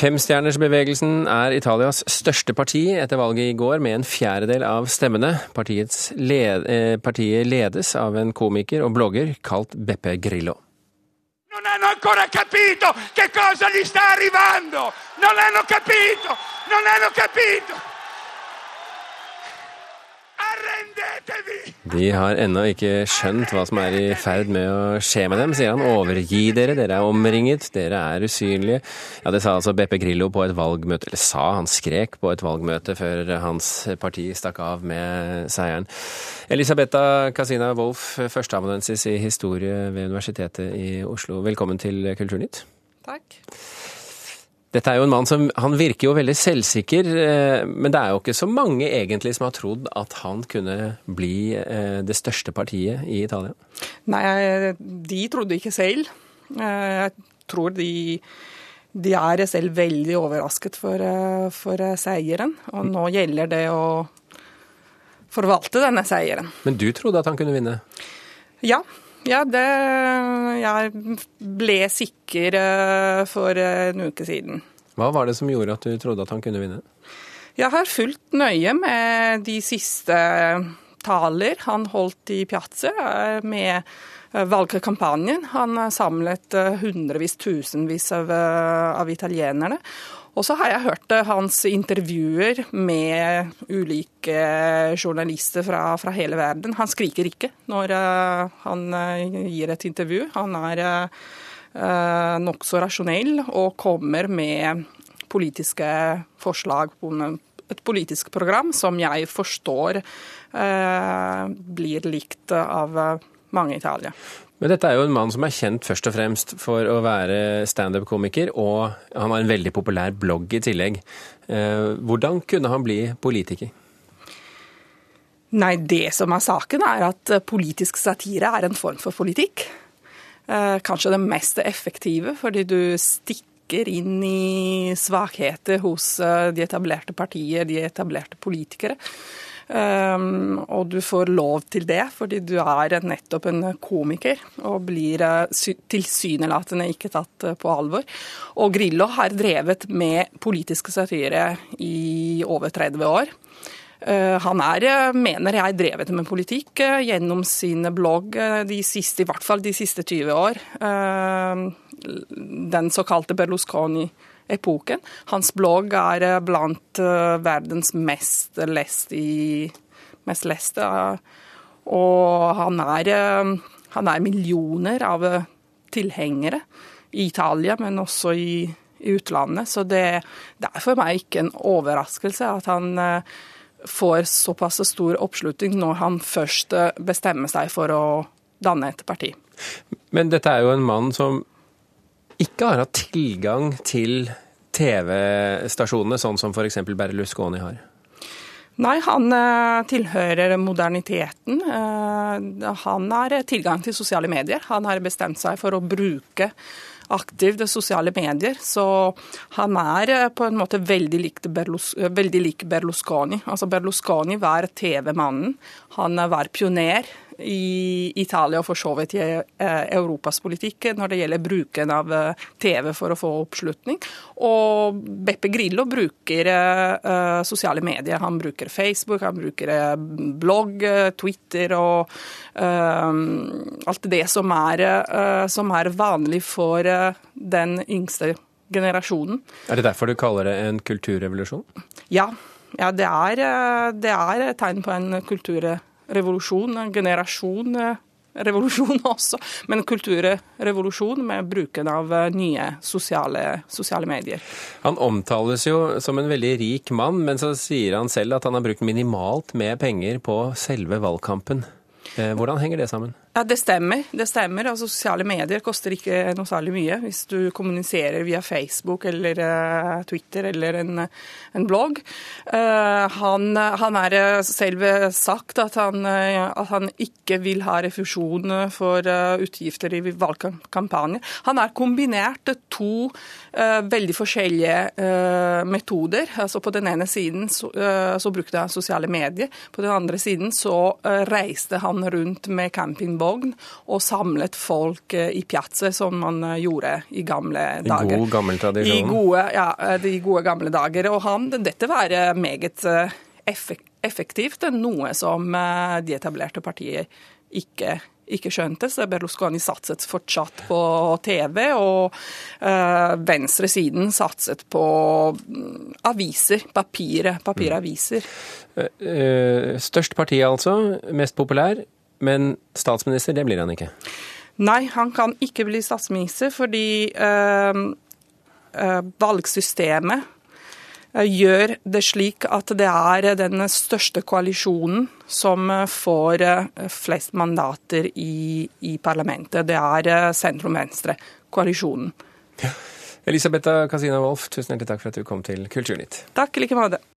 Femstjernersbevegelsen er Italias største parti etter valget i går, med en fjerdedel av stemmene. Led, eh, partiet ledes av en komiker og blogger kalt Beppe Grillo. Non hanno ancora capito che cosa gli sta arrivando! Non hanno capito! Non hanno capito! De har ennå ikke skjønt hva som er i ferd med å skje med dem, sier han. Overgi dere, dere er omringet, dere er usynlige. Ja, det sa altså Beppe Grillo på et valgmøte, eller sa, han skrek på et valgmøte før hans parti stakk av med seieren. Elisabetta Casina Wolff, førsteamanuensis i historie ved Universitetet i Oslo. Velkommen til Kulturnytt. Takk. Dette er jo en mann som Han virker jo veldig selvsikker, eh, men det er jo ikke så mange egentlig som har trodd at han kunne bli eh, det største partiet i Italia? Nei, de trodde ikke selv. Eh, jeg tror de, de er selv veldig overrasket for, for seieren. Og nå gjelder det å forvalte denne seieren. Men du trodde at han kunne vinne? Ja, ja, det Jeg ble sikker for en uke siden. Hva var det som gjorde at du trodde at han kunne vinne? Jeg har fulgt nøye med de siste taler han holdt i Piazza eh, med eh, valgkampanjen. Han har samlet hundrevis, tusenvis av, av italienerne. Og så har jeg hørt eh, hans intervjuer med ulike journalister fra, fra hele verden. Han skriker ikke når han gir et intervju. Han er nokså rasjonell og kommer med politiske forslag på et politisk program som jeg forstår blir likt av mange i Italia. Men dette er jo en mann som er kjent først og fremst for å være standup-komiker, og han har en veldig populær blogg i tillegg. Eh, hvordan kunne han bli politiker? Nei, det som er saken, er at politisk satire er en form for politikk. Eh, kanskje det mest effektive, fordi du stikker inn i svakheter hos eh, de etablerte partier, de etablerte politikere. Um, og du får lov til det fordi du er nettopp en komiker og blir tilsynelatende ikke tatt på alvor. Og Grillo har drevet med politiske satire i over 30 år. Uh, han er, mener jeg, drevet med politikk gjennom sin blogg de siste, i hvert fall de siste 20 år. Den såkalte Berlusconi epoken. Hans blogg er eh, blant eh, verdens mest leste i mest leste. Og han er, eh, han er millioner av tilhengere i Italia, men også i, i utlandet. Så det, det, er for meg ikke en overraskelse at han får såpass stor oppslutning når han først bestemmer seg for å danne et parti. Men dette er jo en mann som ikke har hatt tilgang til TV-stasjonene, sånn som f.eks. Berlusconi har? Nei, han uh, tilhører moderniteten. Uh, han har tilgang til sosiale medier. Han har bestemt seg for å bruke aktivt sosiale medier. Så han er uh, på en måte veldig lik, Berlus veldig Berlusconi. Altså Berlusconi var TV-mannen. Han var pioner i Italia og for så vidt i eh, Europas politikk når det gjelder bruken av eh, TV for å få oppslutning. Og Beppe Grillo bruker uh, sosiale medier. Han bruker Facebook, han bruker blogg, Twitter og alt det som er, som er vanlig for den yngste generasjonen. Er det derfor du kaller det en kulturrevolusjon? Ja, ja det, er, det er tegn på en kulturrevolusjon revolusjon, en generasjon eh, revolusjon også, men kulturrevolusjon med bruken av eh, nye sosiale, sosiale, medier. Han omtales jo som en veldig rik mann, men så sier han selv at han har brukt minimalt med penger på selve valgkampen. Eh, hvordan henger det sammen? Ja, Det stemmer. det stemmer. Altså, Sosiale medier koster ikke noe særlig mye. Hvis du kommuniserer via Facebook eller uh, Twitter eller en, en blogg. Uh, han, han er eh, selv sagt at han, uh, at han, ikke vil ha refusjon for utgifter i valgkampanjer. Han har kombinert to veldig forskjellige metoder. Altså På den ene siden så, så, brukte han sosiale medier. På den andre siden så reiste han rundt med campingbil barnevogn og samlet folk i piazza, som man gjorde i gamle dager. I god gammel tradisjon. I gode, ja, de gode gamle dager. Og han, dette var meget effektivt, noe som de etablerte partier ikke ikke skjønte, så Berlusconi satset fortsatt på TV, og øh, venstresiden satset på mm, aviser, papiret, papiraviser. Uh, størst parti altså, mest populær, men statsminister det blir han ikke? Nei, han kan ikke bli statsminister fordi uh, valgsystemet Eh, gjør det slik at det er den største koalisjonen som får flest mandater i, i parlamentet. Det er sentrum-venstre-koalisjonen. Ja. Elisabetha Casina Wolff, tusen hjertelig takk for at du kom til Kulturnytt. Takk i like måte.